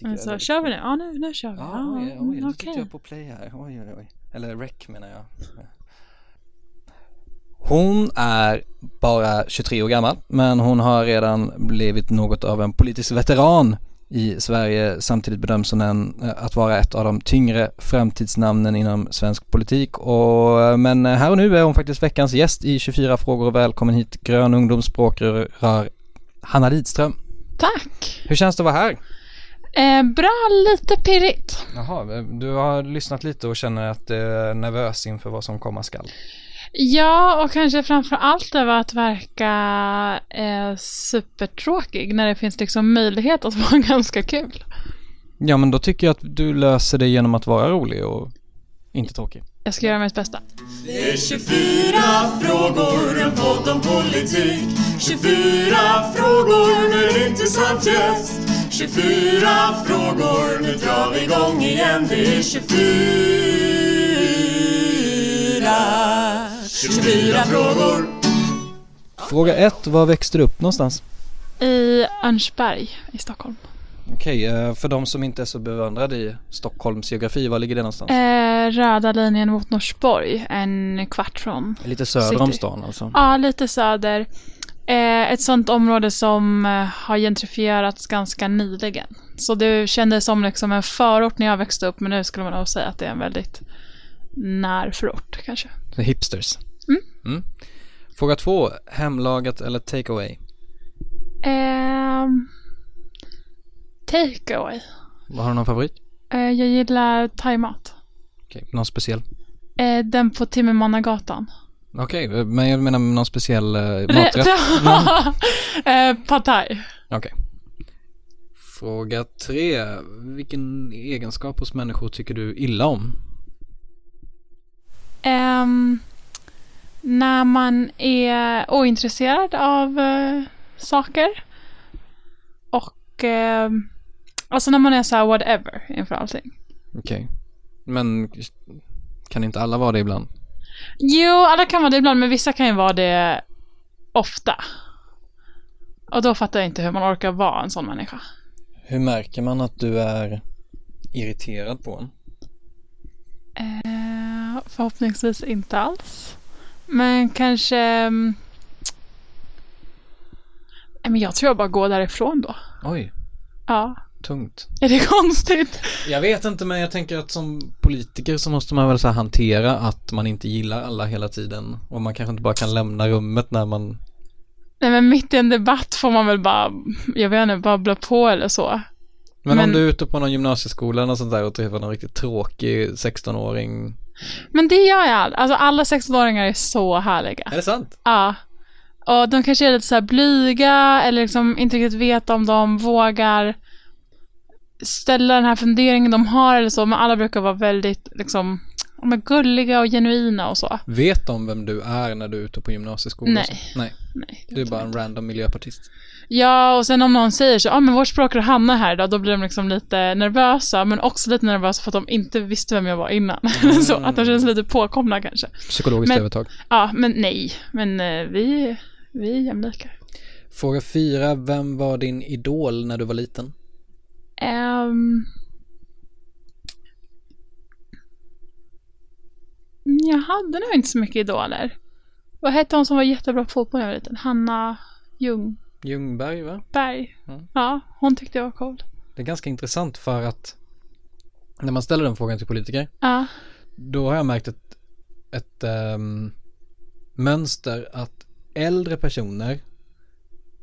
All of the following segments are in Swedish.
Men så väldigt kör vi nu? Ja, nu, nu kör vi. Ja, oj, oj, mm, nu okej. tryckte jag på play här. Oj, oj, oj. Eller rec menar jag. Hon är bara 23 år gammal, men hon har redan blivit något av en politisk veteran i Sverige. Samtidigt bedöms hon en, eh, att vara ett av de tyngre framtidsnamnen inom svensk politik. Och, men här och nu är hon faktiskt veckans gäst i 24 frågor. Välkommen hit Grön ungdomsspråkrör Hanna Lidström. Tack! Hur känns det att vara här? Eh, bra, lite pirrigt. Jaha, du har lyssnat lite och känner att du är nervös inför vad som komma skall. Ja, och kanske framför allt över att verka eh, supertråkig när det finns liksom möjlighet att vara ganska kul. Ja, men då tycker jag att du löser det genom att vara rolig och inte tråkig. Jag ska göra mitt bästa. Det är 24 frågor, en podd om politik 24 frågor med intressant gäst 24 frågor, nu drar vi igång igen Det är 24 24 frågor Fråga ett, var växte du upp någonstans? I Örnsberg i Stockholm. Okej, eh, för de som inte är så bevandrade i Stockholms geografi, var ligger det någonstans? Eh, röda linjen mot Norsborg, en kvart från. Lite söder om city. stan alltså. Ja, lite söder. Eh, ett sånt område som eh, har gentrifierats ganska nyligen. Så det kändes som liksom en förort när jag växte upp, men nu skulle man nog säga att det är en väldigt närförort kanske. Så Hipsters. Mm. Mm. Fråga två, hemlagat eller takeaway? Ehm, take away. Har du någon favorit? Eh, jag gillar thaimat. Okej, någon speciell? Eh, den på Timmermannagatan. Okej, eh, men jag menar någon speciell maträtt? eh, Pad thai. Okej. Fråga tre. Vilken egenskap hos människor tycker du illa om? Ehm, när man är ointresserad av eh, saker. Och ehm, alltså när man är så här whatever inför allting. Okej. Men kan inte alla vara det ibland? Jo, alla kan vara det ibland, men vissa kan ju vara det ofta. Och då fattar jag inte hur man orkar vara en sån människa. Hur märker man att du är irriterad på en? Eh, förhoppningsvis inte alls. Men kanske... mm, Nej, men jag tror jag bara går därifrån då. Oj, Ja, tungt. är det konstigt? Jag vet inte men jag tänker att som politiker så måste man väl så här hantera att man inte gillar alla hela tiden. Och man kanske inte bara kan lämna rummet när man... Nej men mitt i en debatt får man väl bara, jag vet inte, babbla på eller så. Men, om Men- du är ute på någon gymnasieskola och sånt där och träffar någon riktigt tråkig 16-åring. Men det gör jag. Alltså alla 16-åringar är så härliga. Är det sant? Ja. Och de kanske är lite så här blyga eller liksom inte riktigt vet om de vågar ställa den här funderingen de har eller så. Men alla brukar vara väldigt liksom, ja, men gulliga och genuina och så. Vet de vem du är när du är ute på gymnasieskolan? Nej. Nej. Nej, Du är bara en random miljöpartist. Ja, och sen om någon säger så, ja ah, men vårt språkrör Hanna här då, då blir de liksom lite nervösa, men också lite nervösa för att de inte visste vem jag var innan. så att de känns lite påkomna kanske. Psykologiskt Men- övertag. Ja, men nej, men eh, vi, vi är jämlika. Fråga fyra. Vem var din idol när du var liten? Ehm. jag hade nog inte så mycket idoler. Vad hette hon som var jättebra på fotboll när jag var liten? Hanna Ljungberg. Ljungberg va? Mm. Ja, hon tyckte jag var cool. Det är ganska intressant för att när man ställer den frågan till politiker Ja, då har jag märkt ett, ett ehm, mönster att äldre personer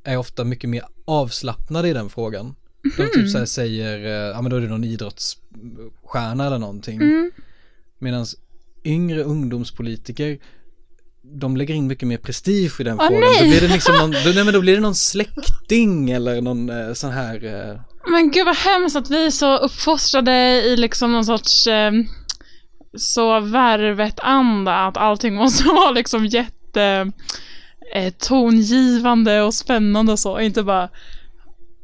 är ofta mycket mer avslappnade i den frågan. De typ så här säger, eh, ja men då är det någon idrottsstjärna eller någonting. Mm. Medan yngre ungdomspolitiker de lägger in mycket mer prestige i den Åh, frågan. nej! Då blir det liksom någon, då, nej, men då blir det någon släkting eller någon eh, sån här eh, Men gud vad hemskt att vi är så uppfostrade i liksom någon sorts eh, så värvet-anda att allting måste vara liksom jätte eh, tongivande och spännande och så, inte bara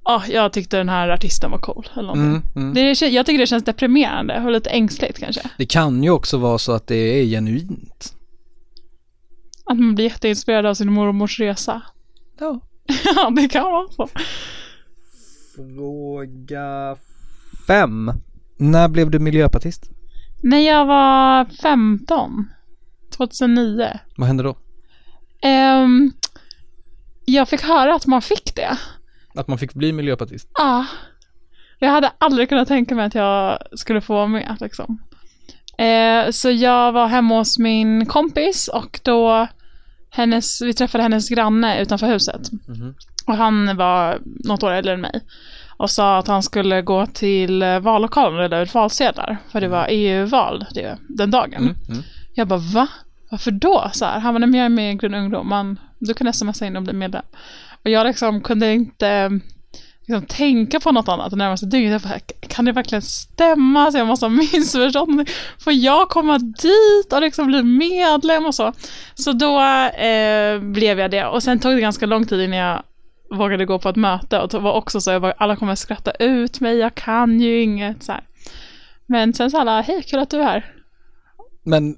Ja, jag tyckte den här artisten var cool eller. Mm, mm. Det, är- jag tycker det känns deprimerande och lite ängsligt kanske. Det kan ju också vara så att det är genuint. Att man blir jätteinspirerad av sin mormors resa. Ja. ja, det kan vara så. Fråga fem. När blev du miljöpartist? När jag var 15, 2009, Vad hände då? ehm, jag fick höra att man fick det. Att man fick bli miljöpartist? Ja. Jag hade aldrig kunnat tänka mig att jag skulle få vara med liksom. Eh, så jag var hemma hos min kompis och då hennes, vi träffade hennes granne utanför huset. Och han var något år äldre än mig. Och sa att han skulle gå till vallokalen och reda ut valsedlar. För det var EU-val det, den dagen. Mm, mm. Jag bara va? Varför då? Så här, han var när jag är med i Grön Ungdom, man, du kan smsa in och bli medlem. Och jag liksom kunde inte ehm, liksom, tänka på något annat det närmaste dygnet. Jag bara, kan det verkligen stämma? Så jag måste ha missförstått. Får jag komma dit och liksom bli medlem och så? Så då eh, blev jag det. Och sen tog det ganska lång tid innan jag vågade gå på ett möte. Och det var också så, jag bara, alla kommer skratta ut mig, jag kan ju inget. Så här. Men sen sa alla, hej kul att du är här. Men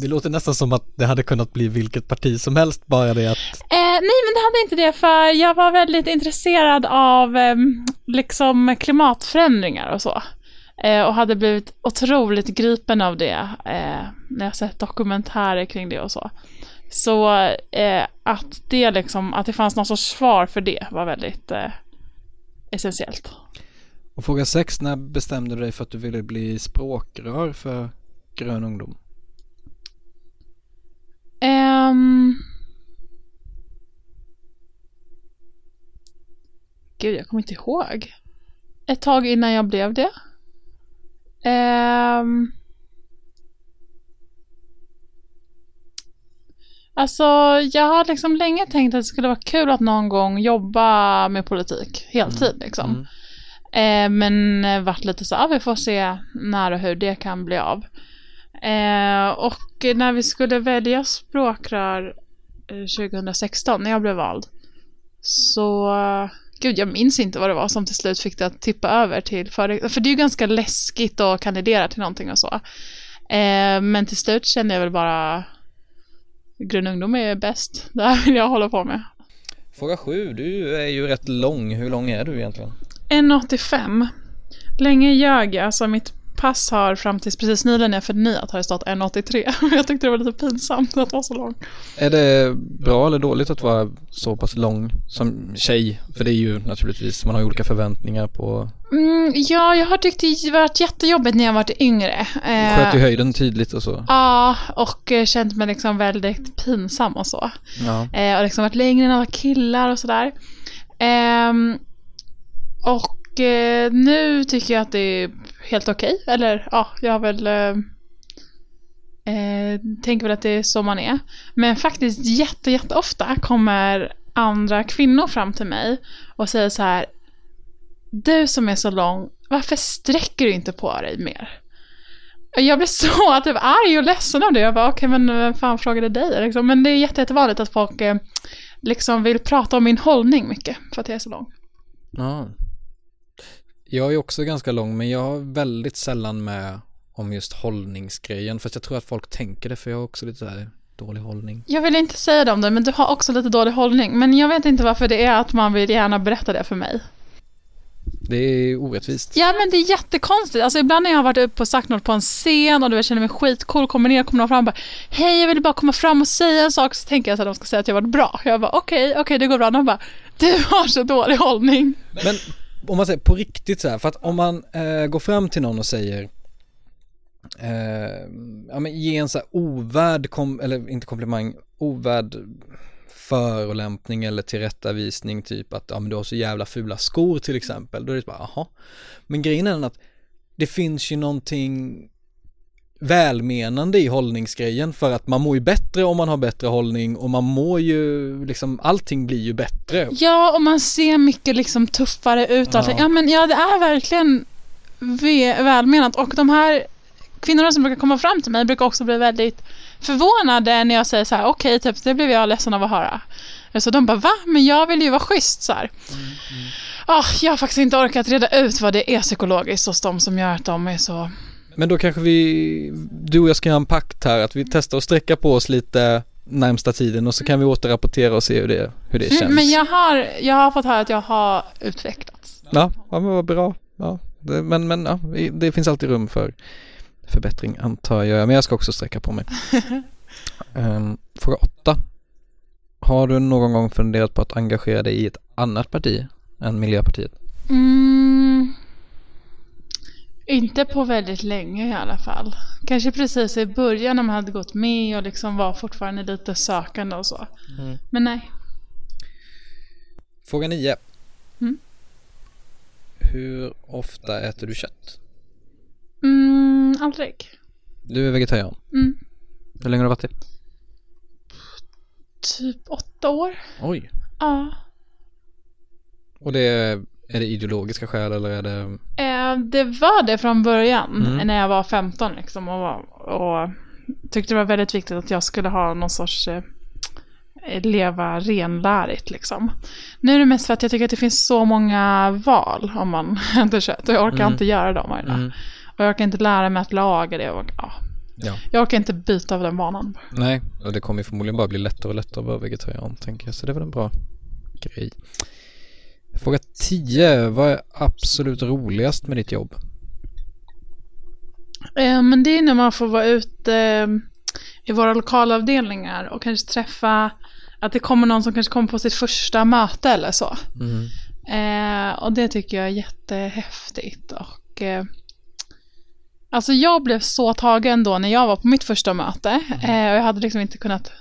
det låter nästan som att det hade kunnat bli vilket parti som helst, bara det att Eh, nej, men det hade inte det, för jag var väldigt intresserad av eh, liksom klimatförändringar och så. Eh, och hade blivit otroligt gripen av det eh, när jag sett dokumentärer kring det och så. Så eh, att det liksom, att det fanns någon sorts svar för det var väldigt eh, essentiellt. Och fråga sex, när bestämde du dig för att du ville bli språkrör för Grön Ungdom? Ehm... Gud, jag kommer inte ihåg. Ett tag innan jag blev det. Ehm... Alltså, jag har liksom länge tänkt att det skulle vara kul att någon gång jobba med politik, heltid liksom. Mm. Eh, men eh, varit lite så, ah, vi får se när och hur det kan bli av. Eh, och när vi skulle välja språkrör eh, 2016, när jag blev vald, så, gud jag minns inte vad det var som till slut fick det att tippa över till, för, för det är ju ganska läskigt att kandidera till någonting och så. Eh, men till slut kände jag väl bara, Grön ungdom är bäst, det här vill jag hålla på med. Fråga sju, du är ju rätt lång. Hur lång är du egentligen? 1,85. Länge ljög jag, alltså mitt pass har fram tills precis nyligen när jag förnyat har det stått 1,83. Jag tyckte det var lite pinsamt att vara så lång. Är det bra eller dåligt att vara så pass lång som tjej? För det är ju naturligtvis, man har ju olika förväntningar på, Mm, ja, jag har tyckt det varit jättejobbigt när jag varit yngre. Eh, sköt ju höjden tydligt och så. Ja, och eh, känt mig liksom väldigt pinsam och så. Ja. Eh, och liksom varit längre än alla killar och sådär. Ehm, och nu tycker jag att det är helt okej. Eller ja, jag har väl... Eh, eh, tänker väl att det är så man är. Men faktiskt jätte, jätteofta kommer andra kvinnor fram till mig och säger så här. Du som är så lång, varför sträcker du inte på dig mer? Jag blir så typ arg och ledsen av det. Jag bara, okej men vem fan frågade dig? Liksom. Men det är jätte, jättevanligt att folk eh, liksom vill prata om min hållning mycket för att jag är så lång. ja. Jag är också ganska lång men jag har väldigt sällan med om just hållningsgrejen. Fast jag tror att folk tänker det för jag har också lite så här dålig hållning. Jag vill inte säga det om dig, men du har också lite dålig hållning. Men jag vet inte varför det är att man vill gärna berätta det för mig. Det är orättvist. Ja men det är jättekonstigt. Alltså ibland när jag har varit uppe och sagt något på en scen och du känner mig skitcool, kommer ner, kommer någon fram och bara Hej jag vill bara komma fram och säga en sak så tänker jag att de ska säga att jag varit bra. Jag bara okej, okej det går bra. De bara Du har så dålig hållning. Men om man säger på riktigt så här, för att om man eh, går fram till någon och säger eh, ja men ge en så här ovärd, kom, eller inte komplimang, ovärd förolämpning eller tillrättavisning typ att ja men du har så jävla fula skor till exempel. Då är det bara jaha. Men grejen är den att det finns ju någonting välmenande i hållningsgrejen för att man mår ju bättre om man har bättre hållning och man mår ju liksom, allting blir ju bättre. Ja, och man ser mycket liksom tuffare ut. Ja. Ja, men ja, det är verkligen ve- välmenat. Och de här kvinnorna som brukar komma fram till mig brukar också bli väldigt förvånade när jag säger så här, okej, typ, det blev jag ledsen av att höra. Så de bara, va? Men jag vill ju vara schysst så här. Ah, jag har faktiskt inte orkat reda ut vad det är psykologiskt hos de som gör att de är så... Men då kanske vi, du och jag ska göra en pakt här, att vi testar att sträcka på oss lite närmsta tiden och så kan vi återrapportera och se hur det, hur det känns. Mm, Men jag har, jag har fått höra att jag har utvecklats. Ja, ja men vad bra. Ja, det, men men ja, det finns alltid rum för förbättring antar jag. Men jag ska också sträcka på mig. um, fråga åtta. Har du någon gång funderat på att engagera dig i ett annat parti än Miljöpartiet? Mm, inte på väldigt länge i alla fall. Kanske precis i början när man hade gått med och liksom var fortfarande lite sökande och så. Mm. Men nej. Fråga nio. Mm. Hur ofta äter du kött? Mm, aldrig. Du är vegetarian. Mm, Hur länge har du varit det? typ åtta år. Oj. Ja. Och det är, det ideologiska skäl eller är det? Eh, det var det från början Mm. när jag var 15 liksom och, var, och tyckte det var väldigt viktigt att jag skulle ha någon sorts eh, leva renlärigt liksom. Nu är det mest för att jag tycker att det finns så många val om man äter kött och jag orkar Mm. inte göra dem varje dag. Mm. Och jag orkar inte lära mig att laga det och ja. Ja. Jag orkar inte byta av den vanan. Nej, och det kommer ju förmodligen bara bli lättare och lättare att vara vegetarian tänker jag. Så det är väl en bra grej. Fråga 10. Vad är absolut roligast med ditt jobb? Eh, men det är när man får vara ute eh, i våra lokalavdelningar och kanske träffa att det kommer någon som kanske kommer på sitt första möte eller så. Mm. Eh, och det tycker jag är jättehäftigt. Och, eh, alltså jag blev så tagen då när jag var på mitt första möte. Eh, och jag hade liksom inte kunnat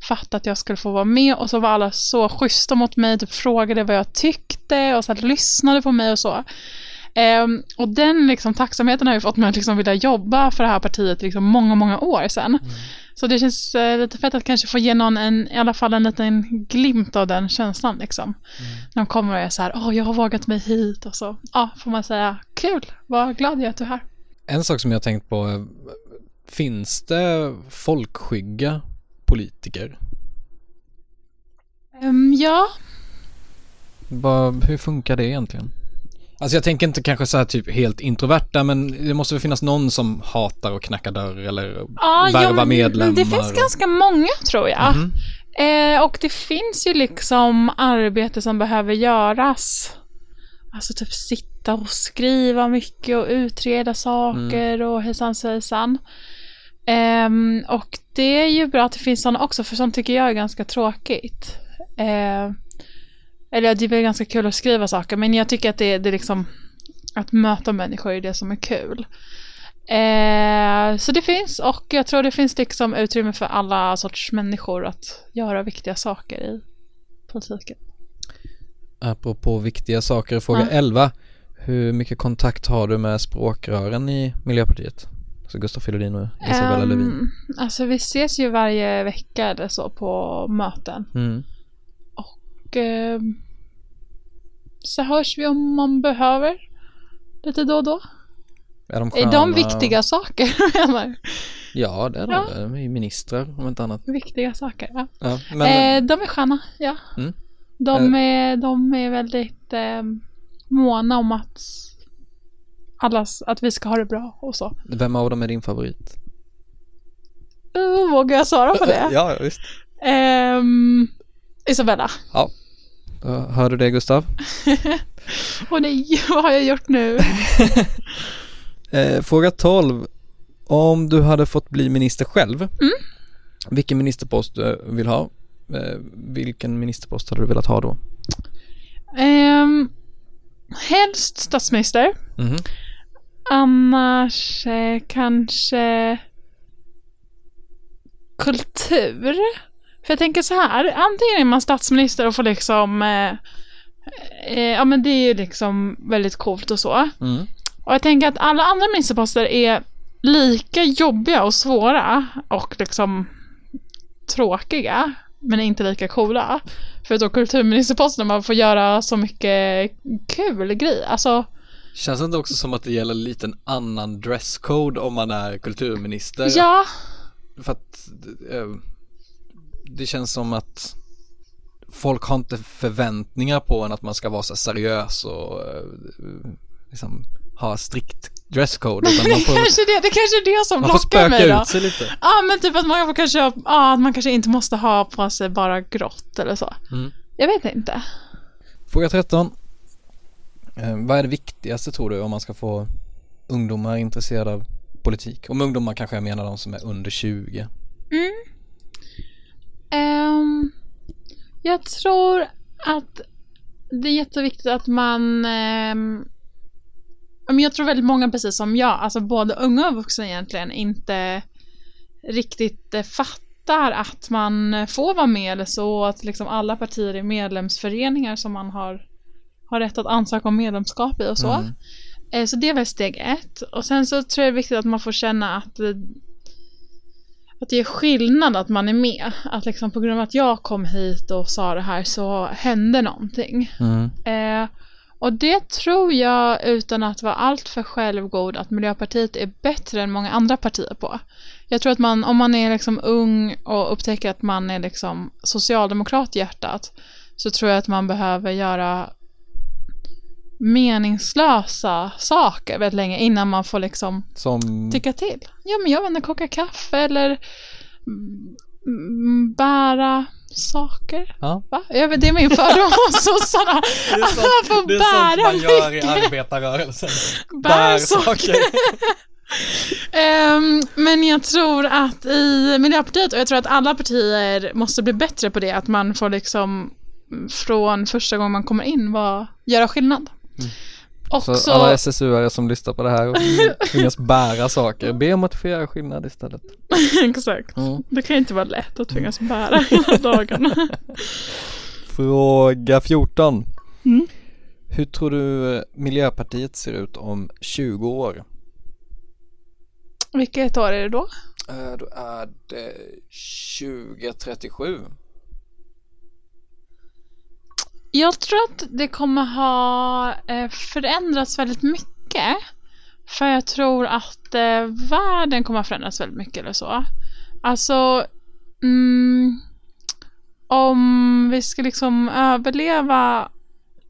fatta att jag skulle få vara med. Och så var alla så schyssta mot mig, typ frågade vad jag tyckte och så här, lyssnade på mig och så. Ehm, och den liksom, tacksamheten har ju fått mig att liksom vilja jobba för det här partiet liksom många, många år sedan. Så det känns eh, lite fett att kanske få ge någon en, i alla fall en liten glimt av den känslan liksom. När de kommer och är så här, åh jag har vågat mig hit och så, ja får man säga, kul, vad glad jag är att du är här. En sak som jag har tänkt på är, finns det folkskygga politiker? Ehm, ja, Vad, hur funkar det egentligen? Alltså jag tänker inte kanske så här typ helt introverta men det måste väl finnas någon som hatar att knacka dörr eller ja, värva ja men, medlemmar. det finns ganska många tror jag. Mhm. Eh, och det finns ju liksom arbete som behöver göras. Alltså typ sitta och skriva mycket och utreda saker och hejsan svejsan. Ehm, och det är ju bra att det finns sådana också, för sånt tycker jag är ganska tråkigt. Eh, eller det är väl ganska kul att skriva saker, men jag tycker att det, det är liksom att möta människor är det som är kul. Eh, så det finns och jag tror det finns liksom utrymme för alla sorts människor att göra viktiga saker i politiken. Apropå viktiga saker, fråga Ja. 11. Hur mycket kontakt har du med språkrören i Miljöpartiet? Så Gustaf Fridolin och Isabella Ehm, Lövin. Alltså vi ses ju varje vecka eller så på möten. Mm. Och ehm, så hörs vi om man behöver. Lite då och då. Är de Är de sköna? viktiga saker? menar? Ja, det är de. Ja. De är ju ministrar om inte annat. viktiga saker, ja. Ja, men, eh, de är sköna, ja. Mm. De, är, de är väldigt eh, måna om att allas, att vi ska ha det bra och så. vem av dem är din favorit? Uh, vågar jag svara på det? Ja, visst. Ehm, Isabella. Ja. Hör du det Gustav? Åh nej, vad har jag gjort nu? Eh, fråga 12. Om du hade fått bli minister själv, Mm. vilken ministerpost du vill ha? Eh, vilken ministerpost hade du velat ha då? Um, helst statsminister. Mhm. Annars eh, kanske kultur. För jag tänker så här, antingen är man statsminister och får liksom eh, eh, Ja men det är ju liksom väldigt coolt och så. Mm. Och jag tänker att alla andra ministerposter är lika jobbiga och svåra och liksom tråkiga, men inte lika coola. För då kulturministerposten man får göra så mycket kul grejer. Alltså, Känns det inte också som att det gäller lite en annan dresscode om man är kulturminister? ja, För att eh, det känns som att folk har inte förväntningar på en att man ska vara så seriös och eh, liksom ha strikt dresscode utan man får, kanske det, det kanske är det som man får lockar mig då. spöka ut sig lite. Ja, men typ att man får kanske, ja, att man kanske inte måste ha på sig bara grått eller så. Mm. Jag vet inte. Fråga 13. Eh, vad är det viktigaste tror du om man ska få ungdomar intresserade av politik? Om ungdomar kanske jag menar de som är under 20. Mm. Ehm, jag tror att det är jätteviktigt att man um, men jag tror väldigt många precis som jag, alltså både unga och vuxna egentligen, inte riktigt eh, fattar att man får vara med eller så, att liksom alla partier är medlemsföreningar som man har, har rätt att ansöka om medlemskap i och så. Mm. Eh, Så det väl steg ett. Och sen så tror jag det är viktigt att man får känna att, eh, att det är skillnad att man är med. Att liksom på grund av att jag kom hit och sa det här så hände någonting. Mm. Eh, och det tror jag, utan att vara alltför självgod, att Miljöpartiet är bättre än många andra partier på. Jag tror att man, om man är liksom ung och upptäcker att man är liksom socialdemokrat i hjärtat, så tror jag att man behöver göra meningslösa saker väldigt länge innan man får liksom Som, tycka till. Ja, men jag vet inte, koka kaffe eller mm, bära saker. ja. Va? Jag vet, det är min fördom om sossarna. Att man får bära mycket. arbetarrörelsen. Bär saker. Ehm, men jag tror att i Miljöpartiet, och jag tror att alla partier måste bli bättre på det, att man får liksom från första gången man kommer in vara, göra skillnad. Mm. Så, så, alla SSU-are som lyssnar på det här och tvingas bära saker, be om att få göra skillnad istället. exakt. Mm. Det kan inte vara lätt att tvingas bära hela dagarna. Fråga 14. Mm. Hur tror du eh, Miljöpartiet ser ut om 20 år? Vilket år är det då? Eh, Då är det 2037. Jag tror att det kommer ha eh, förändrats väldigt mycket. För jag tror att eh, världen kommer ha förändrats väldigt mycket eller så. Alltså, mm, om vi ska liksom överleva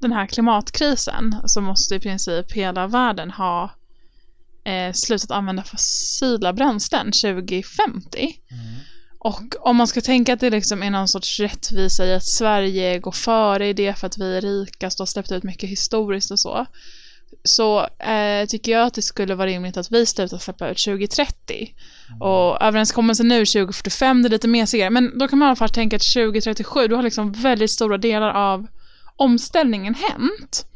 den här klimatkrisen så måste i princip hela världen ha eh, slutat använda fossila bränslen 2050. Och om man ska tänka att det liksom är någon sorts rättvisa i att Sverige går före i det för att vi är rikast och har släppt ut mycket historiskt och så. Så eh, tycker jag att det skulle vara rimligt att vi slutar släppa ut 2030. Och överenskommelsen nu är 2045, det är lite mesigare. Men då kan man i alla fall tänka att 2037, då har liksom väldigt stora delar av omställningen hänt.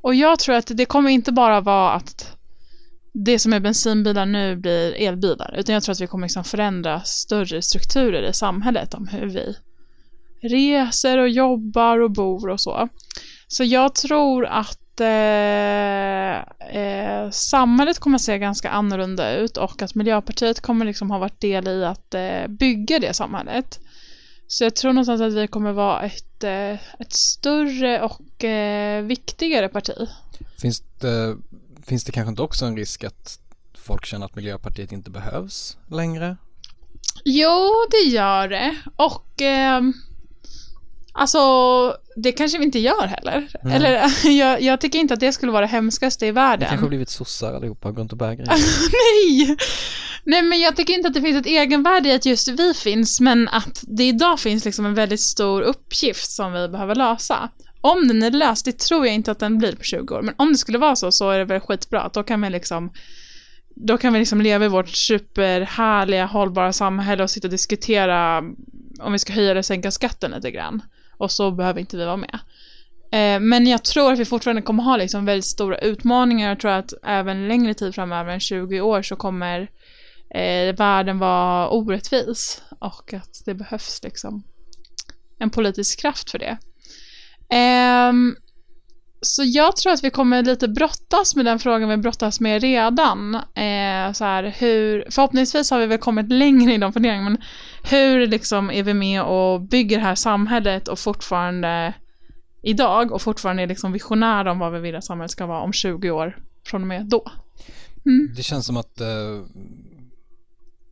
Och jag tror att det kommer inte bara vara att det som är bensinbilar nu blir elbilar. Utan jag tror att vi kommer liksom förändra större strukturer i samhället om hur vi reser och jobbar och bor och så. Så jag tror att eh, eh, samhället kommer se ganska annorlunda ut och att Miljöpartiet kommer liksom ha varit del i att eh, bygga det samhället. Så jag tror någonstans att vi kommer vara ett, eh, ett större och eh, viktigare parti. Finns det, finns det kanske inte också en risk att folk känner att Miljöpartiet inte behövs längre? Jo, det gör det. Och ehm, alltså, det kanske vi inte gör heller. Nej. Eller jag, jag tycker inte att det skulle vara det hemskaste i Vi världen. kanske har blivit sossar allihopa och går inte och bär grejer. Nej! Nej, men jag tycker inte att det finns ett egenvärde i att just vi finns, men att det idag finns liksom en väldigt stor uppgift som vi behöver lösa. Om den är löst, det tror jag inte att den blir på 20 år, men om det skulle vara så, så är det väl skitbra. Då kan vi liksom då kan vi liksom leva i vårt superhärliga, hållbara samhälle och sitta och diskutera om vi ska höja eller sänka skatten lite grann. Och så behöver inte vi vara med. Eh, men jag tror att vi fortfarande kommer ha liksom väldigt stora utmaningar. Jag tror att även längre tid framöver än 20 år så kommer eh, världen vara orättvis. Och att det behövs liksom en politisk kraft för det. Um, så jag tror att vi kommer lite brottas med den frågan vi brottas med redan. Eh, så här, hur, förhoppningsvis har vi väl kommit längre i de funderingarna, men hur liksom är vi med och bygger det här samhället och fortfarande idag och fortfarande är liksom visionära om vad vi vill att samhället ska vara om 20 år från och med då. Mm. Det känns som att eh,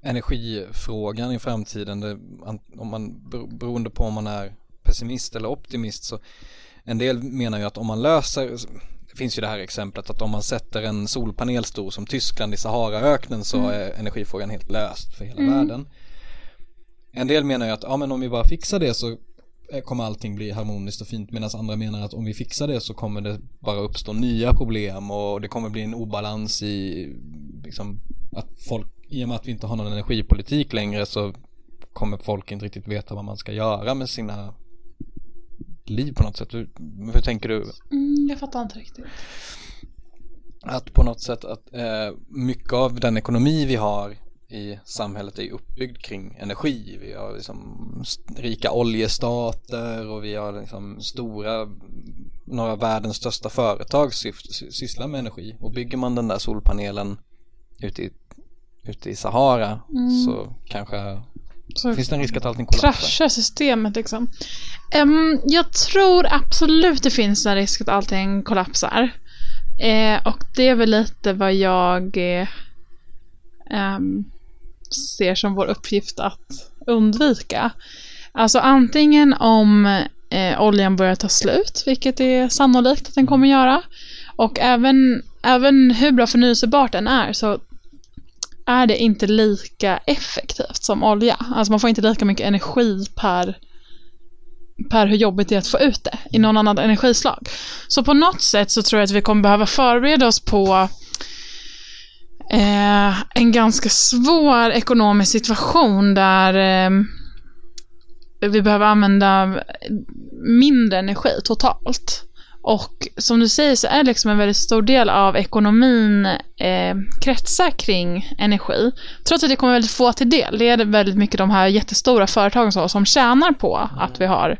energifrågan i framtiden, det, om man, beroende på om man är pessimist eller optimist så en del menar ju att om man löser, det finns ju det här exemplet att om man sätter en solpanel stor som Tyskland i Saharaöknen så mm. är energifrågan helt löst för hela mm. världen. En del menar ju att ja men om vi bara fixar det så kommer allting bli harmoniskt och fint medan andra menar att om vi fixar det så kommer det bara uppstå nya problem och det kommer bli en obalans i liksom att folk i och med att vi inte har någon energipolitik längre så kommer folk inte riktigt veta vad man ska göra med sina liv på något sätt. Hur, hur tänker du? Mm, jag fattar inte riktigt. Att på något sätt att eh, mycket av den ekonomi vi har i samhället är uppbyggd kring energi. Vi har liksom rika oljestater och vi har liksom stora, några av världens största företag sysslar med energi. Och bygger man den där solpanelen ute i, ute i Sahara mm. så kanske så finns det en risk att allting kollapsar. Kraschar systemet liksom. Um, jag tror absolut det finns en risk att allting kollapsar. Uh, och det är väl lite vad jag uh, um, ser som vår uppgift att undvika. Alltså antingen om eh, oljan börjar ta slut, vilket är sannolikt att den kommer göra. Och även, även hur bra förnyelsebart den är så är det inte lika effektivt som olja. Alltså man får inte lika mycket energi per, per hur jobbigt det är att få ut det i någon annan energislag. Så på något sätt så tror jag att vi kommer behöva förbereda oss på eh, en ganska svår ekonomisk situation där eh, vi behöver använda mindre energi totalt. Och som du säger så är liksom en väldigt stor del av ekonomin eh, kretsar kring energi. Trots att det kommer väldigt få till del. Det är väldigt mycket de här jättestora företagen så, som tjänar på att vi har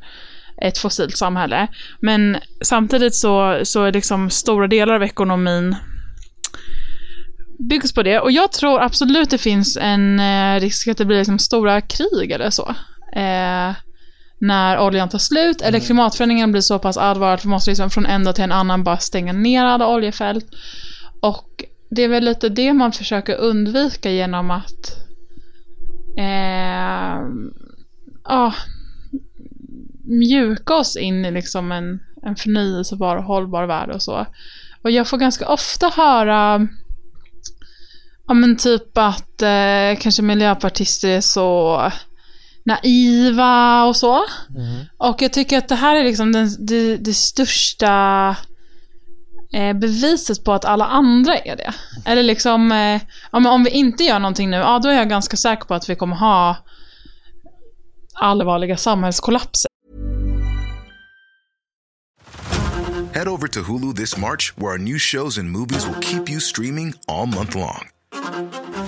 ett fossilt samhälle. Men samtidigt så, så är liksom stora delar av ekonomin byggs på det. Och jag tror absolut det finns en eh, risk att det blir liksom stora krig eller så. Eh, när oljan tar slut eller mm. klimatförändringen blir så pass allvarlig att vi måste liksom från en dag till en annan bara stänga ner alla oljefält. Och det är väl lite det man försöker undvika genom att eh, ah, mjuka oss in i liksom en, en förnyelsebar och hållbar värld och så. Och jag får ganska ofta höra Ja men typ att eh, kanske miljöpartister är så naiva och så. Mm. Och jag tycker att det här är liksom den, det, det största eh, beviset på att alla andra är det. Eller liksom, eh, ja, om vi inte gör någonting nu, ja då är jag ganska säker på att vi kommer ha allvarliga samhällskollapser. Head over to Hulu this March where our new shows and movies will keep you streaming all month long.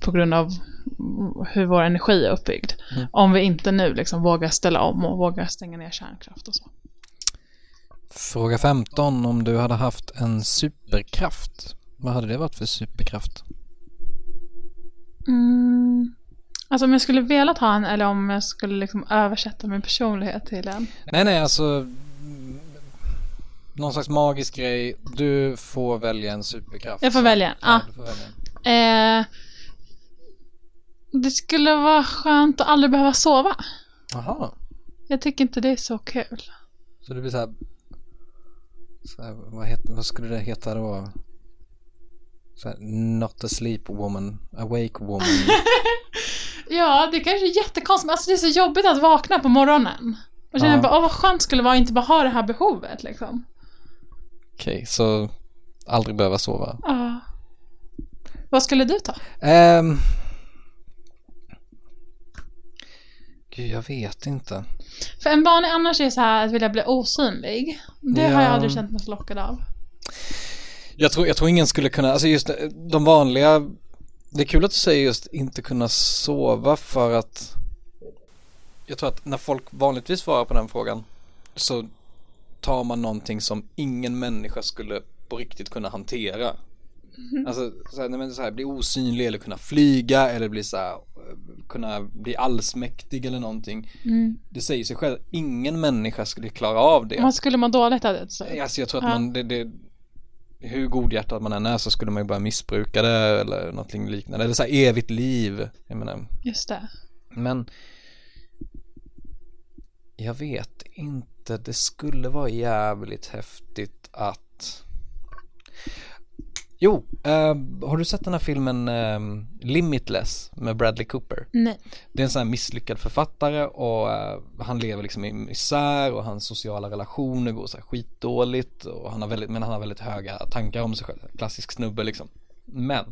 På grund av hur vår energi är uppbyggd. Mm. Om vi inte nu liksom vågar ställa om och vågar stänga ner kärnkraft och så. Fråga 15. Om du hade haft en superkraft, vad hade det varit för superkraft? Mm. Alltså om jag skulle velat ha en eller om jag skulle liksom översätta min personlighet till en? Nej, nej, alltså någon slags magisk grej. Du får välja en superkraft. Jag får välja? Ja. ja välja. Eh, det skulle vara skönt att aldrig behöva sova. Jaha. Jag tycker inte det är så kul. Så det blir så här, så här vad, heter, vad skulle det heta då? Så här, not a sleep woman, awake woman. Ja, det kanske är jättekonstigt, men alltså det är så jobbigt att vakna på morgonen. Och känna Ja. bara, åh vad skönt skulle det vara att inte bara ha det här behovet liksom. Okej, så aldrig behöva sova. Ja. Vad skulle du ta? Um, gud, jag vet inte. För en vanlig annars är så här att vilja bli osynlig. Det har Ja. jag aldrig känt mig så lockad av. Jag tror, jag tror ingen skulle kunna, alltså just de vanliga, det är kul att du säger just inte kunna sova för att jag tror att när folk vanligtvis svarar på den frågan så tar man någonting som ingen människa skulle på riktigt kunna hantera. Alltså så här, nej, men så här, bli osynlig eller kunna flyga eller bli så här, kunna bli allsmäktig eller någonting. Mm. Det säger sig själv, ingen människa skulle klara av det. Man skulle må dåligt av det. Så. Alltså jag tror att Ja. man, det, det, hur godhjärtad man än är så skulle man ju börja missbruka det eller någonting liknande. Eller så här evigt liv. Jag menar, Just det. men jag vet inte, det skulle vara jävligt häftigt att Jo, eh, har du sett den här filmen eh, Limitless med Bradley Cooper? Nej. Det är en sån här misslyckad författare och eh, han lever liksom i misär och hans sociala relationer går så här skitdåligt och han har väldigt, men han har väldigt höga tankar om sig själv, klassisk snubbe liksom. Men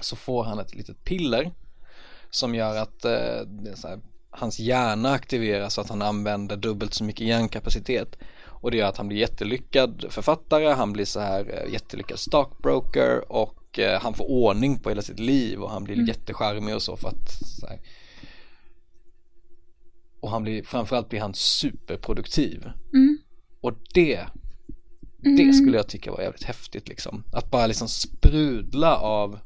så får han ett litet piller som gör att eh, här, hans hjärna aktiveras så att han använder dubbelt så mycket hjärnkapacitet och det gör att han blir jättelyckad författare, han blir så här eh, jättelyckad stockbroker och eh, han får ordning på hela sitt liv och han blir Mm. jättecharmig och så för att så här, och han blir, framförallt blir han superproduktiv Mm. och det det skulle jag tycka var jävligt häftigt liksom att bara liksom sprudla av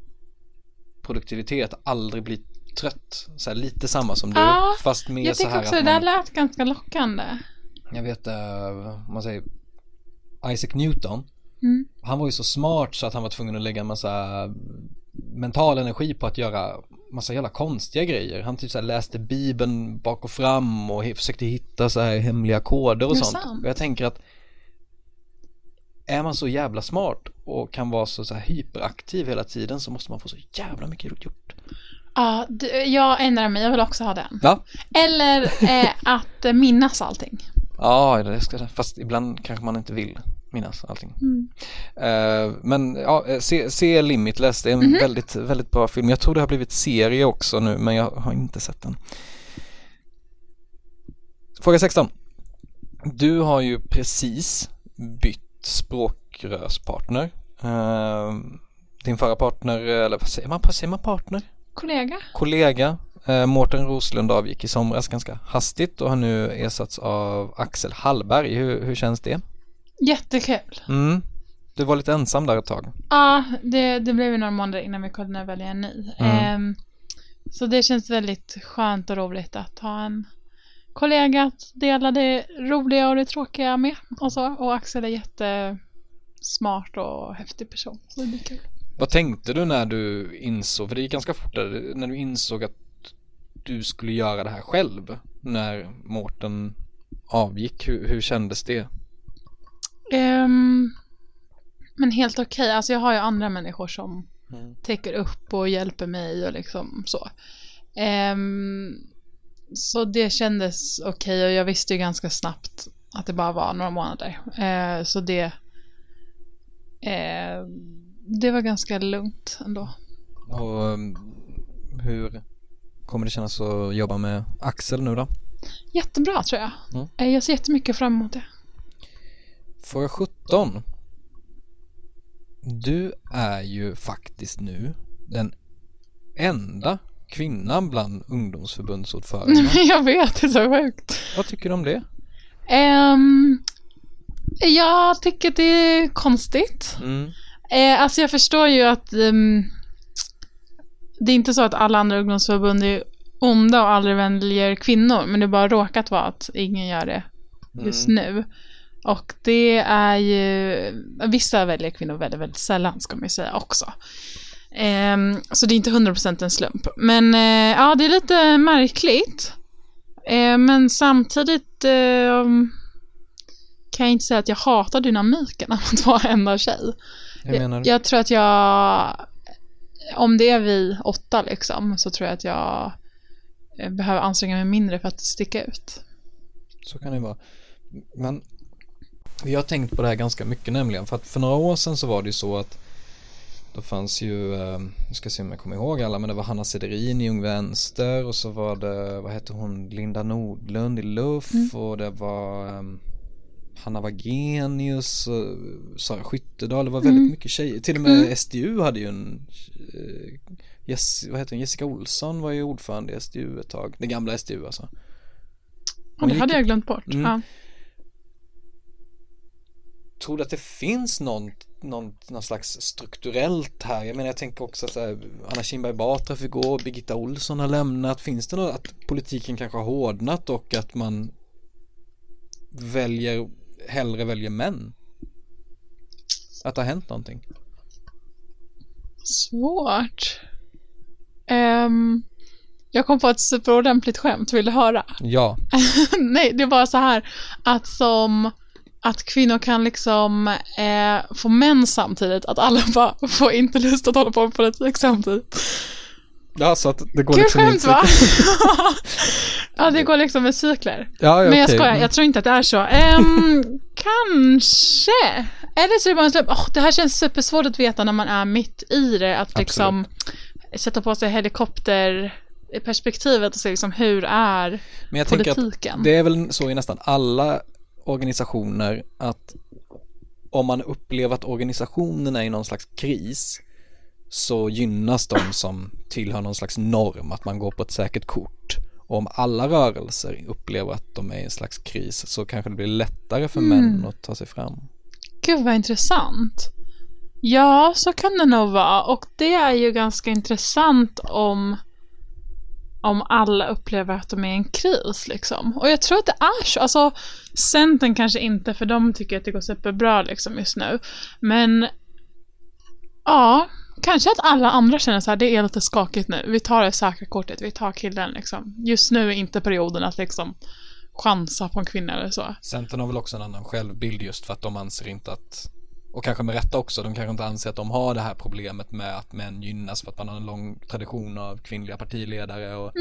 produktivitet, aldrig bli trött så här, lite samma som du Ja, fast mer Jag så tycker här också att det där lät ganska lockande. Jag vet uh, om man säger Isaac Newton Mm. han var ju så smart så att han var tvungen att lägga en massa mental energi på att göra massa jävla konstiga grejer. Han typ så läste bibeln bak och fram och försökte hitta så här hemliga koder och sånt. sant. Och jag tänker att är man så jävla smart och kan vara så, så här hyperaktiv hela tiden så måste man få så jävla mycket gjort. Ja, jag ändrar mig. Jag vill också ha den. Ja, Eller eh, att eh, minnas allting. Ja det ska. Fast ibland kanske man inte vill minnas allting. Mm. Eh, men ja, eh, se, se Limitless, det är en Mhm. väldigt, väldigt bra film. Jag tror det har blivit serie också nu, men jag har inte sett den. Fråga 16. Du har ju precis bytt språkrörspartner. Eh, din förra partner, eller vad säger man, vad säger man partner? Kollega. Kollega, eh, Mårten Roslund avgick i somras ganska hastigt och har nu ersatts av Axel Hallberg. Hur, hur känns det? Jättekul. Mm. Du var lite ensam där ett tag. Ja, det, det blev ju några månader innan vi kunde välja en ny. Mm. Ehm, så det känns väldigt skönt och roligt att ha en kollega att dela det roliga och det tråkiga med och så. Och Axel är jättesmart och häftig person. Så det blir kul. Vad tänkte du när du insåg, för det gick ganska fort där, när du insåg att du skulle göra det här själv när Mårten avgick, hur, hur kändes det? Ehm, men helt okej, alltså jag har ju andra människor som Mm. täcker upp och hjälper mig och liksom så. Ehm, så det kändes okej och jag visste ju ganska snabbt att det bara var några månader. Eh, så det eh, det var ganska lugnt ändå. Och um, hur kommer det kännas att jobba med Axel nu då? Jättebra tror jag. Mm. Eh, jag ser jättemycket fram emot det. Fråga 17. Du är ju faktiskt nu den enda kvinnan bland ungdomsförbundsordförandena. jag vet, det är så sjukt. Vad tycker du om det? Ehm, jag tycker det är konstigt. Mm. Eh, alltså jag förstår ju att ehm, det är inte så att alla andra ungdomsförbund är onda och aldrig väljer kvinnor, men det bara råkat vara att ingen gör det just nu. Och det är ju, vissa väljer kvinnor väldigt, väldigt sällan ska man ju säga också. Ehm, så det är inte 100% en slump. Men eh, ja, det är lite märkligt. Eh, men samtidigt eh, kan jag inte säga att jag hatar dynamiken av att vara enda tjej. Jag Jag, jag tror att jag, om det är vi åtta liksom, så tror jag att jag eh, behöver anstränga mig mindre för att sticka ut. så kan det vara. Men vi har tänkt på det här ganska mycket nämligen. För att för några år sedan så var det ju så att då fanns ju, eh, jag ska se om jag kommer ihåg alla, men det var Hanna Sederin i Ung Vänster och så var det, vad hette hon, Linda Nordlund i Luff och det var eh, Hanna Wagenius och Sara Skyttedal, det var väldigt mycket tjejer. Till och med SDU hade ju en, eh, Jess, vad heter hon, Jessica Olsson var ju ordförande i SDU ett tag, det gamla SDU alltså. Hon det gick- hade jag glömt bort. Mm. Ja. Tror du att det finns någon, någon, någon slags strukturellt här? Jag menar jag tänker också att så här, Anna Kinberg Batra fick gå, Birgitta Olsson har lämnat. Finns det något att politiken kanske har hårdnat och att man väljer, hellre väljer män? Att det har hänt någonting? Svårt. Ehm, jag kom på ett superordentligt skämt, vill du höra? Ja, Nej, det är bara så här att som att kvinnor kan liksom eh, få män samtidigt, att alla bara får inte lust att hålla på med politik samtidigt. Ja så att det går Kul liksom skämt va? ja, det går liksom med cykler. Ja, ja, Men jag okej. skojar, jag tror inte att det är så. Ehm, kanske. Eller så är det bara en slump. Åh, det här känns supersvårt att veta när man är mitt i det. Att liksom sätta på sig helikopterperspektivet och se liksom hur är Men jag tänker att politiken. det är väl så i nästan alla organisationer att om man upplever att organisationen är i någon slags kris så gynnas de som tillhör någon slags norm, att man går på ett säkert kort. Och om alla rörelser upplever att de är i en slags kris så kanske det blir lättare för män att ta sig fram. Gud vad intressant. Ja, så kan det nog vara. Och det är ju ganska intressant om, om alla upplever att de är i en kris liksom. Och jag tror att det är så. Alltså, Centern kanske inte, för de tycker att det går superbra liksom just nu. Men ja, kanske att alla andra känner så här, det är lite skakigt nu. Vi tar det säkra kortet, vi tar killen liksom. Just nu är inte perioden att liksom chansa på en kvinna eller så. Centern har väl också en annan självbild just för att de anser inte att och kanske med rätta också, de kanske inte anser att de har det här problemet med att män gynnas för att man har en lång tradition av kvinnliga partiledare och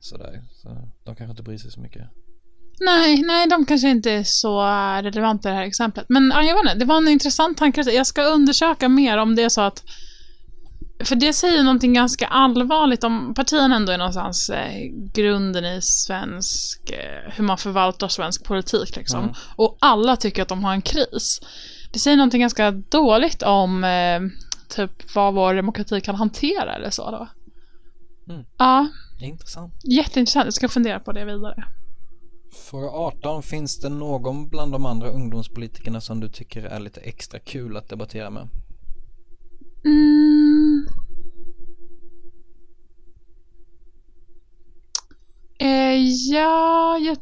sådär. Så de kanske inte bryr sig så mycket. Nej, nej, de kanske inte är så relevanta i det här exemplet. Men ja, jag vet inte, det var en intressant tanke. Jag ska undersöka mer om det är så att för det säger någonting ganska allvarligt om partierna ändå är någonstans eh, grunden i svensk, eh, hur man förvaltar svensk politik liksom. Och alla tycker att de har en kris. Det säger någonting ganska dåligt om eh, typ vad vår demokrati kan hantera eller så då. Mm. Ja, Intressant. jätteintressant. Jag ska fundera på det vidare. Fråga 18. Finns det någon bland de andra ungdomspolitikerna som du tycker är lite extra kul att debattera med? Mm. Eh, ja, jag...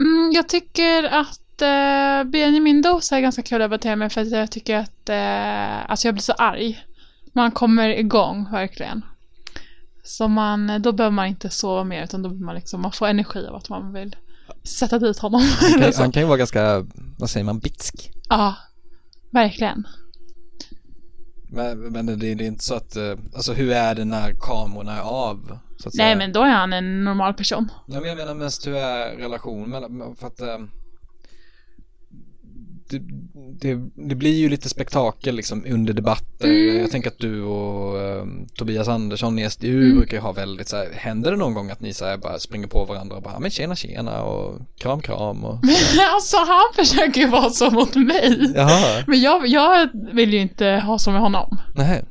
Mm, jag tycker att eh, Benjamin Dosa är ganska kul att debattera med för att jag tycker att eh, alltså jag blir så arg. Man kommer igång verkligen. Så man, då behöver man inte sova mer utan då behöver man liksom, man får energi av att man vill sätta dit honom. Han kan, han kan ju vara ganska, vad säger man, bitsk. Ja, verkligen. Men, men det, det är inte så att, eh, alltså hur är det när kamerorna är av? Nej säga? men då är han en normal person. Nej men jag menar mest hur är relationen mellan, för att eh, det, det, blir ju lite spektakel liksom under debatter. Mm. Jag tänker att du och eh, Tobias Andersson i SDU Mm. brukar ju ha väldigt så här, händer det någon gång att ni så här bara springer på varandra och bara, "Ja, men tjena tjena och kram kram och alltså han försöker ju vara så mot mig. Jaha, Men jag, jag vill ju inte ha så med honom. nej.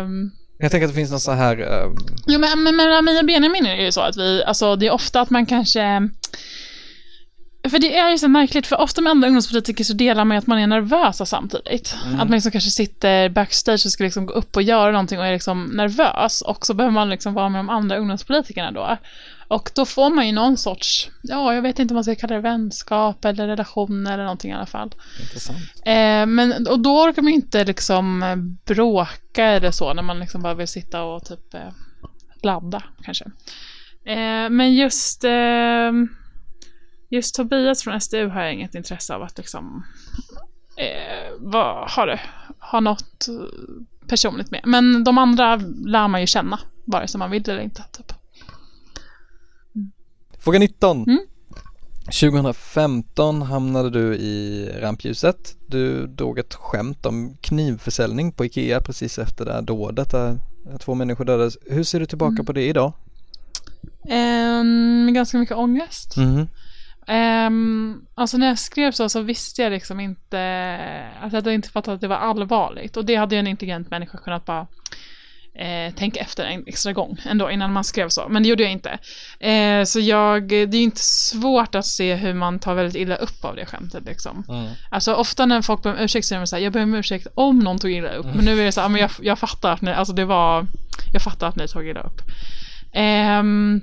Um, Jag tänker att det finns någon så här, eh, jo men, men mellan mig och Benjamin är det ju så att vi, alltså det är ofta att man kanske för det är ju så märkligt, för ofta med andra ungdomspolitiker så delar man ju att man är nervösa samtidigt. Att man liksom kanske sitter backstage och ska liksom gå upp och göra någonting och är liksom nervös. Och så behöver man liksom vara med de andra ungdomspolitikerna då. Och då får man ju någon sorts, ja jag vet inte om man ska kalla det vänskap eller relation eller någonting i alla fall. intressant. Eh, men, och då orkar man ju inte liksom eh, bråka eller så när man liksom bara vill sitta och typ eh, ladda kanske. Eh, men just, eh, just Tobias från SDU har jag inget intresse av att liksom eh, vad, ha, det, ha något personligt med. Men de andra lär man ju känna, vare sig man vill eller inte. Typ. Fråga 19. Mm. 2015 hamnade du i rampljuset. Du drog ett skämt om knivförsäljning på Ikea precis efter det här dådet där två människor dödades. Hur ser du tillbaka Mm. på det idag? Med ganska mycket ångest. Mhm. Ehm, alltså när jag skrev så, så visste jag liksom inte, alltså jag hade inte fattat att det var allvarligt. Och det hade ju en intelligent människa kunnat bara eh, tänka efter en extra gång ändå innan man skrev så. Men det gjorde jag inte. Eh, så jag, det är ju inte svårt att se hur man tar väldigt illa upp av det skämtet liksom. Mm. Alltså ofta när folk ber om ursäkt så är de såhär, jag ber om ursäkt om någon tog illa upp. Men nu är det så här, men jag, jag fattar att ni, alltså det var, jag fattar att ni tog illa upp. Ehm,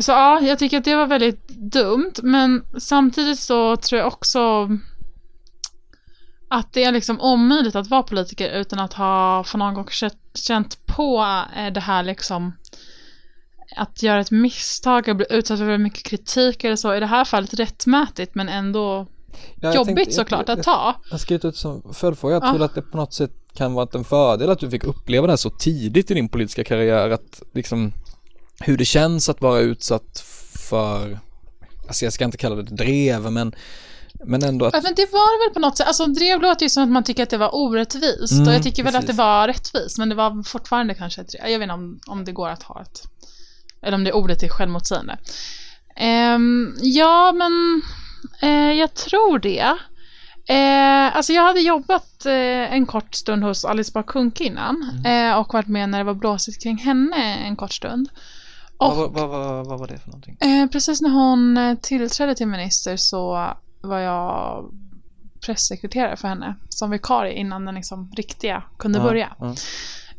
så ja, jag tycker att det var väldigt dumt, men samtidigt så tror jag också att det är liksom omöjligt att vara politiker utan att ha för någon gång känt- på eh, det här liksom att göra ett misstag och bli utsatt för väldigt mycket kritik eller så. I det här fallet rättmätigt men ändå Ja, jag jobbigt tänkte- såklart jag, att ta. Jag har skrivit ut som följdfråga, jag Ja. tror att det på något sätt kan vara en fördel att du fick uppleva det här så tidigt i din politiska karriär att liksom hur det känns att vara utsatt för, alltså jag ska inte kalla det drev men men ändå att, Ja, men det var väl på något sätt. Alltså drev låter ju som att man tycker att det var orättvist. Mm, och jag tycker väl att det var rättvist. Men det var fortfarande kanske ett drev. Jag vet inte om, om det går att ha ett... Eller om det ordet är självmotsägande. Ehm, ja, men eh, jag tror det. Eh, alltså jag hade jobbat eh, en kort stund hos Alice Bah innan. Eh, och varit med när det var blåsigt kring henne en kort stund. Och vad, vad, vad, vad var det för någonting? Eh, precis när hon eh, tillträdde till minister så var jag pressekreterare för henne som vikarie innan den liksom riktiga kunde Ja, börja. ja.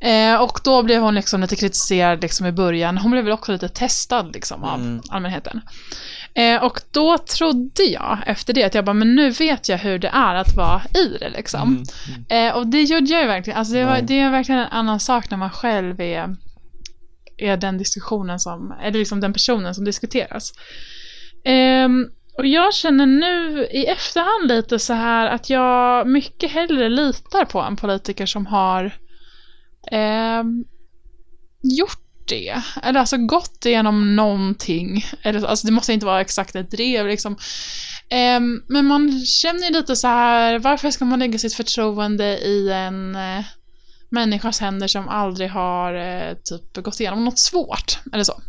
Eh, och då blev hon liksom lite kritiserad liksom i början. Hon blev väl också lite testad liksom av Mm. allmänheten. Eh, och då trodde jag efter det att jag bara, men nu vet jag hur det är att vara i det liksom. Mm, Eh, och det gjorde jag ju verkligen. Alltså det, var, det är verkligen en annan sak när man själv är, är den diskussionen som, eller liksom den personen som diskuteras. Um, och jag känner nu i efterhand lite så här att jag mycket hellre litar på en politiker som har um, gjort det. Eller alltså gått igenom någonting. Eller, alltså det måste inte vara exakt ett drev liksom. Um, men man känner ju lite så här, varför ska man lägga sitt förtroende i en eh, eh, människas händer som aldrig har eh, typ gått igenom något svårt, eller så.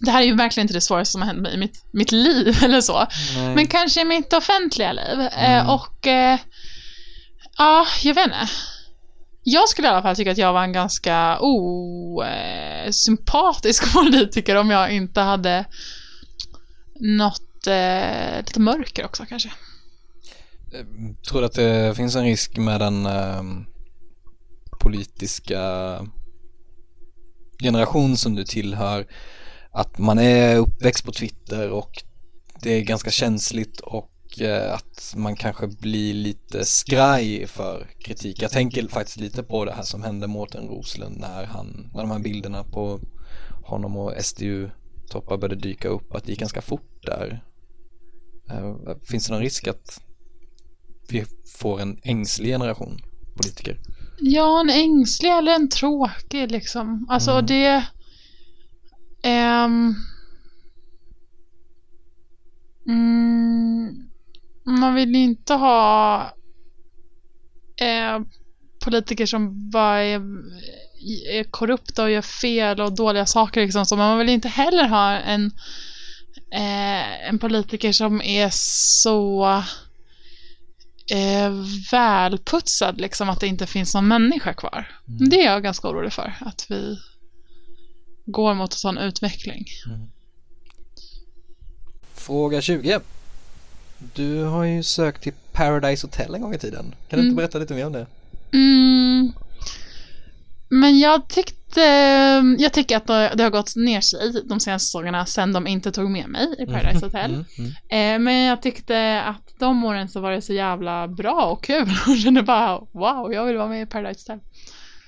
Det här är ju verkligen inte det svåraste som har hänt mig i mitt, mitt liv, eller så. Nej. Men kanske i mitt offentliga liv. Mm. Eh, och eh, ja, jag vet inte. Jag skulle i alla fall tycka att jag var en ganska osympatisk politiker om jag inte hade något eh, lite mörker också kanske. Tror du att det finns en risk med den ehm, politiska generation som du tillhör att man är uppväxt på Twitter och det är ganska känsligt och eh, att man kanske blir lite skraj för kritik. Jag tänker faktiskt lite på det här som hände Mårten Roslund när han, när de här bilderna på honom och SDU toppar började dyka upp, att det gick ganska fort där. Eh, finns det någon risk att vi får en ängslig generation politiker? Ja, en ängslig eller en tråkig liksom. Alltså Mm. det... ehm, mm, man vill ju inte ha eh, politiker som bara är, är korrupta och gör fel och dåliga saker liksom. Så man vill inte heller ha en, eh, en politiker som är så eh, välputsad liksom att det inte finns någon människa kvar. Det är jag ganska orolig för, att vi går mot en sån utveckling. Fråga 20. Du har ju sökt till Paradise Hotel en gång i tiden. Kan du Mm. inte berätta lite mer om det? Mm. Men jag tyckte, jag tycker att det har gått ner sig de senaste säsongerna sen de inte tog med mig i Paradise Hotel. Mm, mm. Eh, men jag tyckte att de åren så var det så jävla bra och kul och kände bara wow, jag vill vara med i Paradise Hotel.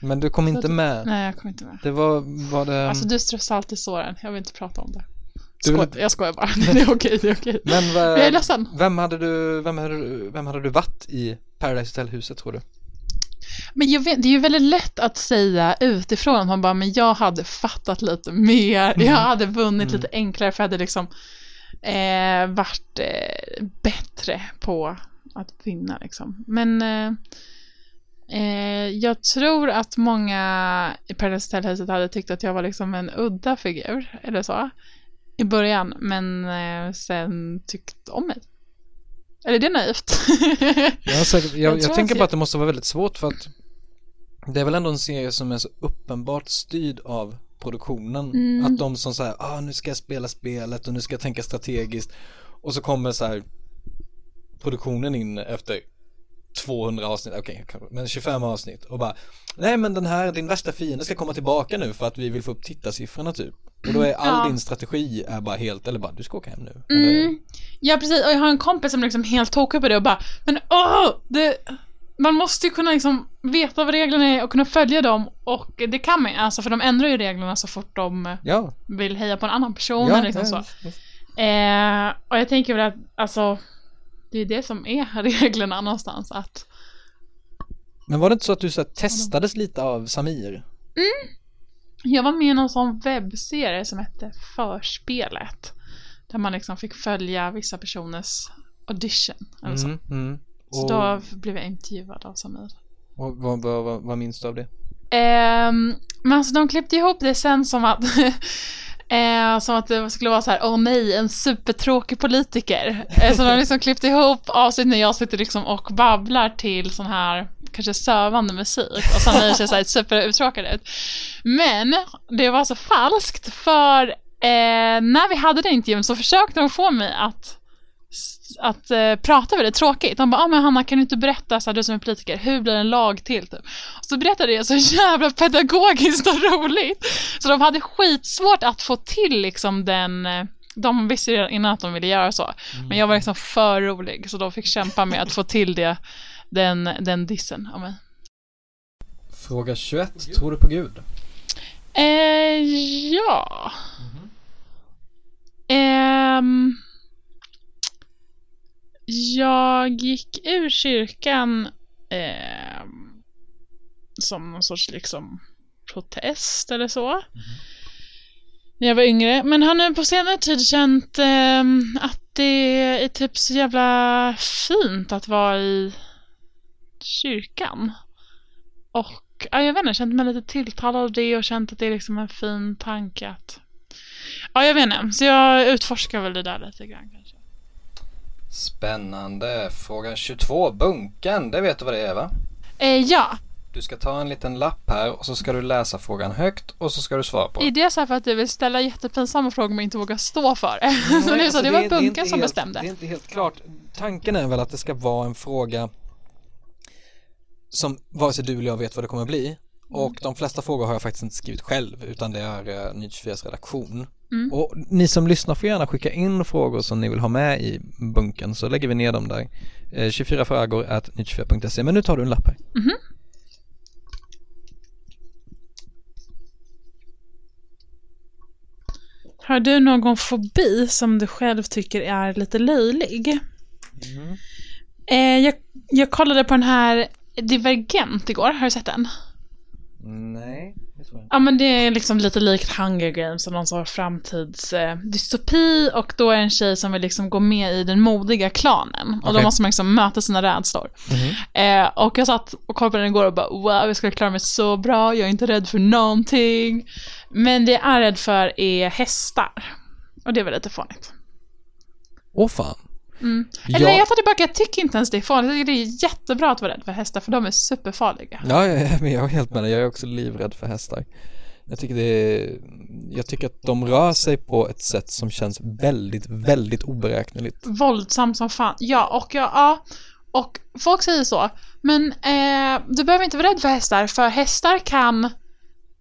Men du kom inte med. Nej, jag kommer inte med. Det var, var det... Alltså du strössar alltid såren, jag vill inte prata om det. Du Skoj, Jag skojar bara, det är okej, det är okej. men vad, Jag är ledsen. vem hade du, vem hade du, vem hade du varit i Paradise Hotel-huset tror du? Men vet, det är ju väldigt lätt att säga utifrån att man bara, men jag hade fattat lite mer, jag hade vunnit lite enklare för jag hade liksom eh, varit eh, bättre på att vinna liksom. Men eh, eh, jag tror att många i Paradise hade tyckt att jag var liksom en udda figur, eller så, i början, men eh, sen tyckt om mig. Eller det är naivt. Jag, säkert, jag, jag, tror tänker bara att det måste vara väldigt svårt för att det är väl ändå en serie som är så uppenbart styrd av produktionen. Mm. Att de som säger, ah nu ska jag spela spelet och nu ska jag tänka strategiskt. Och så kommer så här produktionen in efter 200 avsnitt, okej, kanske, men 25 avsnitt och bara Nej men den här, din värsta fiende ska komma tillbaka nu för att vi vill få upp tittarsiffrorna typ Och då är all Ja. din strategi är bara helt, eller bara du ska åka hem nu eller, Mm. Ja precis, och jag har en kompis som liksom helt tokig på det och bara Men åh! Det, man måste ju kunna liksom veta vad reglerna är och kunna följa dem och det kan man ju, alltså för de ändrar ju reglerna så fort de Ja, vill heja på en annan person ja, eller liksom så. Eh, och jag tänker väl att alltså det är det som är reglerna någonstans att Men var det inte så att du så här, testades lite av Samir? Jag var med i någon sån webbserie som hette Förspelet. Där man liksom fick följa vissa personers audition. Eller så. Mm, mm. så Och, då blev jag intervjuad av Samir. och vad, vad, vad, vad minns du av det? Ehm, men alltså de klippte ihop det sen som att eh, som att det skulle vara så här, åh nej, en supertråkig politiker. Eh, så de har liksom klippt ihop avsnitt när jag sitter liksom och babblar till sån här kanske sövande musik och Samir ser så här superuttråkad ut. Men det var så falskt för eh, när vi hade den intervjun så försökte de få mig att att eh, prata väldigt tråkigt. De bara, ah, men Hanna kan du inte berätta, så här, du som är politiker, hur blir en lag till? Typ. Och så berättade jag så jävla pedagogiskt och roligt. Så de hade skitsvårt att få till liksom den eh, de visste redan innan att de ville göra så. Men jag var liksom för rolig så de fick kämpa med att få till det, den, den dissen av mig. Fråga 21, tror du på Gud? Eh, ja. Ehm, jag gick ur kyrkan ehm, som någon sorts liksom protest eller så. När jag var yngre. Men har nu på senare tid känt ehm, att det är typ så jävla fint att vara i kyrkan. Och ja, jag vet inte, känt mig lite tilltalad av det och känt att det är liksom en fin tanke att... Ja, jag vet inte. Så jag utforskar väl det där lite grann. Spännande. Fråga 22, bunken, det vet du vad det är va? Eh, ja, Du ska ta en liten lapp här och så ska du läsa frågan högt och så ska du svara på är det så här för att du vill ställa jättepinsamma frågor men inte vågar stå för det? så det, är så, det var bunken som bestämde. alltså, Det är inte helt klart. Tanken är väl att det ska vara en fråga som vare sig du eller jag vet vad det kommer bli. Och de flesta frågor har jag faktiskt inte skrivit själv utan det är uh, Ny 24s redaktion. Mm. Och ni som lyssnar får gärna skicka in frågor som ni vill ha med i bunken så lägger vi ner dem där. Eh, 24 frågor at 24.se men nu tar du en lapp här. Har du någon fobi som du själv tycker är lite löjlig? Eh, jag, jag kollade på den här Divergent igår, har du sett den? Nej, Ja men det är liksom lite likt Hunger Games och någon sorts framtidsdystopi eh, och då är det en tjej som vill liksom gå med i den modiga klanen och då Okej. måste man liksom möta sina rädslor. Eh, och jag satt och kollade på den igår och bara wow jag ska klara mig så bra, jag är inte rädd för någonting. Men det jag är rädd för är hästar. Och det väl lite fånigt. Åh fan. Mm. Ja. Eller jag tar tillbaka, jag tycker inte ens det är farligt. Jag tycker det är jättebra att vara rädd för hästar för de är superfarliga. Ja, jag, är- men jag är helt med dig. Jag är också livrädd för hästar. Jag tycker det är, jag tycker att de rör sig på ett sätt som känns väldigt, väldigt oberäkneligt. Våldsam som fan. Ja, och jag, ja. Och folk säger så. Men eh, du behöver inte vara rädd för hästar, för hästar kan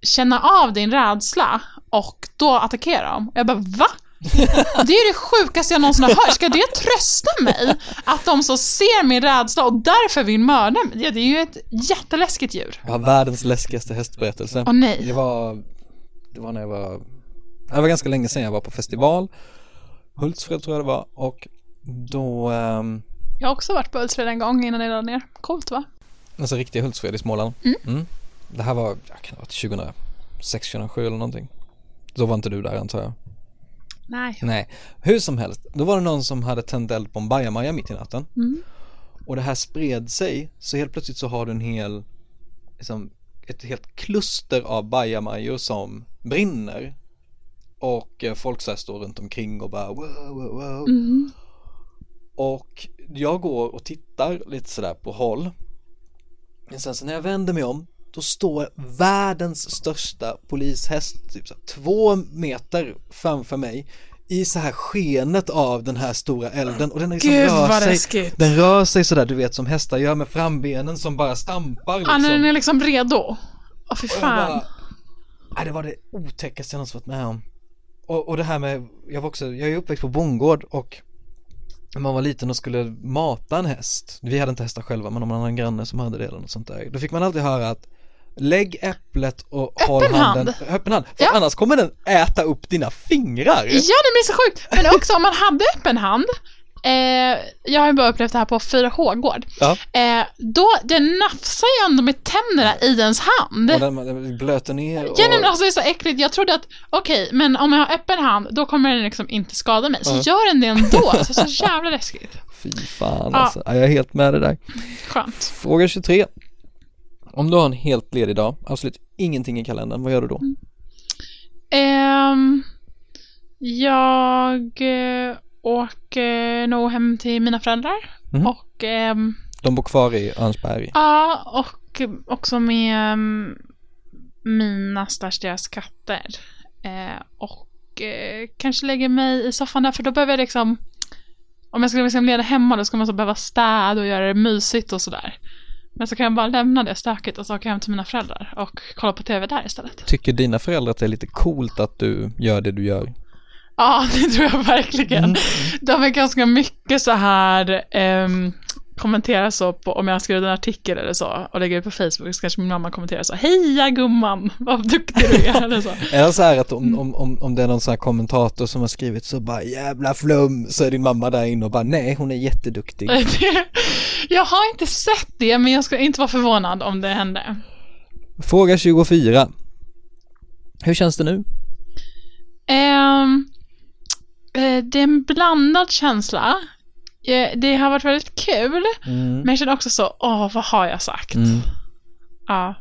känna av din rädsla och då attackera dem. Jag bara, va? Det är det sjukaste jag någonsin har hört. Ska det trösta mig? Att de så ser min rädsla och därför vill mörda mig? Ja, det är ju ett jätteläskigt djur. Jag har världens läskigaste hästberättelse. Åh nej. Det var, det var när jag var, det var ganska länge sedan jag var på festival. Hultsfred tror jag det var och då, ehm, Jag har också varit på Hultsfred en gång innan jag lade ner. Coolt va? alltså riktiga Hultsfred i Småland. Mm. Det här var, jag kan ha varit 2006, 2007 eller någonting. Då var inte du där antar jag. Nej. Nej, hur som helst. Då var det någon som hade tänt eld på en bajamaja mitt i natten. Mm. Och det här spred sig, så helt plötsligt så har du en hel, liksom, ett helt kluster av bajamajor som brinner. Och eh, folk så här står runt omkring och bara wow, wow, wow. Mm. Och jag går och tittar lite sådär på håll. Men sen så när jag vänder mig om då står världens största polishäst typ så här, två meter framför mig i så här skenet av den här stora elden och den liksom Gud, rör sig. Den rör sig sådär du vet som hästar gör med frambenen som bara stampar liksom. När den är liksom redo. Åh fy fan. bara, nej, det var det otäckaste jag någonsin varit med om. Och, och det här med, jag var också, jag är uppväxt på bondgård och när man var liten och skulle mata en häst, vi hade inte hästar själva men om man hade en granne som hade det eller något sånt där, då fick man alltid höra att Lägg äpplet och håll Öppen handen, hand. öppen hand, för Ja. annars kommer den äta upp dina fingrar. Ja, det blir så sjukt. Men också om man hade öppen hand. Eh, jag har ju bara upplevt det här på 4H-gård. Ja. Eh, då, den nafsar ju ändå med tänderna i ens hand. Och den, den blöter ner och... Ja, men alltså det är så äckligt. Jag trodde att, okej, men om jag har öppen hand, då kommer den liksom inte skada mig. Så Ja. gör den det ändå. Så, så jävla läskigt. Fy fan Ja. alltså, ja, jag är helt med det där. Skönt. Fråga 23. Om du har en helt ledig dag, absolut ingenting i kalendern, vad gör du då? Ehm, jag eh, åker nog hem till mina föräldrar. Mhm. Och ehm, De bor kvar i Örnsberg. Ja, och också med um, mina stackars deras katter. Eh, och eh, kanske lägger mig i soffan där, för då behöver jag liksom om jag skulle liksom leda hemma då ska man så behöva städa och göra det mysigt och sådär. Men så kan jag bara lämna det stökigt och så åka hem till mina föräldrar och kolla på tv där istället. Tycker dina föräldrar att det är lite coolt att du gör det du gör? Ja, det tror jag verkligen. Mm. De är ganska mycket så här ehm, kommentera så på, om jag har skrivit en artikel eller så och lägger ut på Facebook så kanske min mamma kommenterar så Heja gumman, vad duktig du är eller så. Är det så här att om, om, om, om det är någon sån här kommentator som har skrivit så bara jävla flum så är din mamma där inne och bara nej hon är jätteduktig. Jag har inte sett det men jag skulle inte vara förvånad om det hände. Fråga 24. Hur känns det nu? Eh, det är en blandad känsla. Eh, Det har varit väldigt kul, Mm. men jag känner också så, åh vad har jag sagt? Mm. Ja.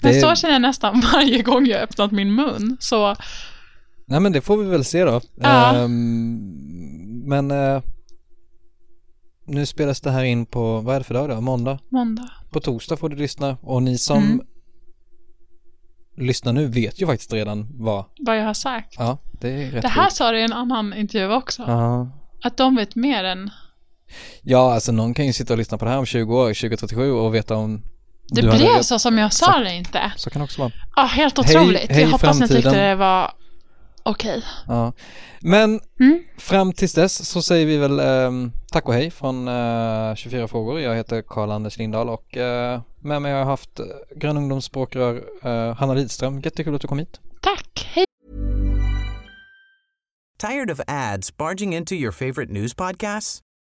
Men Det- så känner jag nästan varje gång jag öppnat min mun. Så Nej men det får vi väl se då. Ja. Ehm, men eh, nu spelas det här in på, vad är det för dag då? Måndag? måndag. På torsdag får du lyssna och ni som Mm. lyssnar nu vet ju faktiskt redan vad, Vad jag har sagt. ja det är rätt Det här sa du i en annan intervju också. Ja. Att de vet mer än... Ja, alltså någon kan ju sitta och lyssna på det här om 20 år, 2037 och veta om Det du blev så som jag sa det inte. Så kan det också vara. Ja, helt Hej- otroligt. hej jag hoppas ni tyckte det var okej. Ja. Men Mm. fram tills dess så säger vi väl ehm, tack och hej från eh, 24 frågor. Jag heter Karl-Anders Lindahl och eh, med mig har jag haft eh, Grön ungdomsspråkrör eh, Hanna Lidström. Jättekul att du kom hit. Tack, hej. Tired of ads barging into your favorite news podcasts?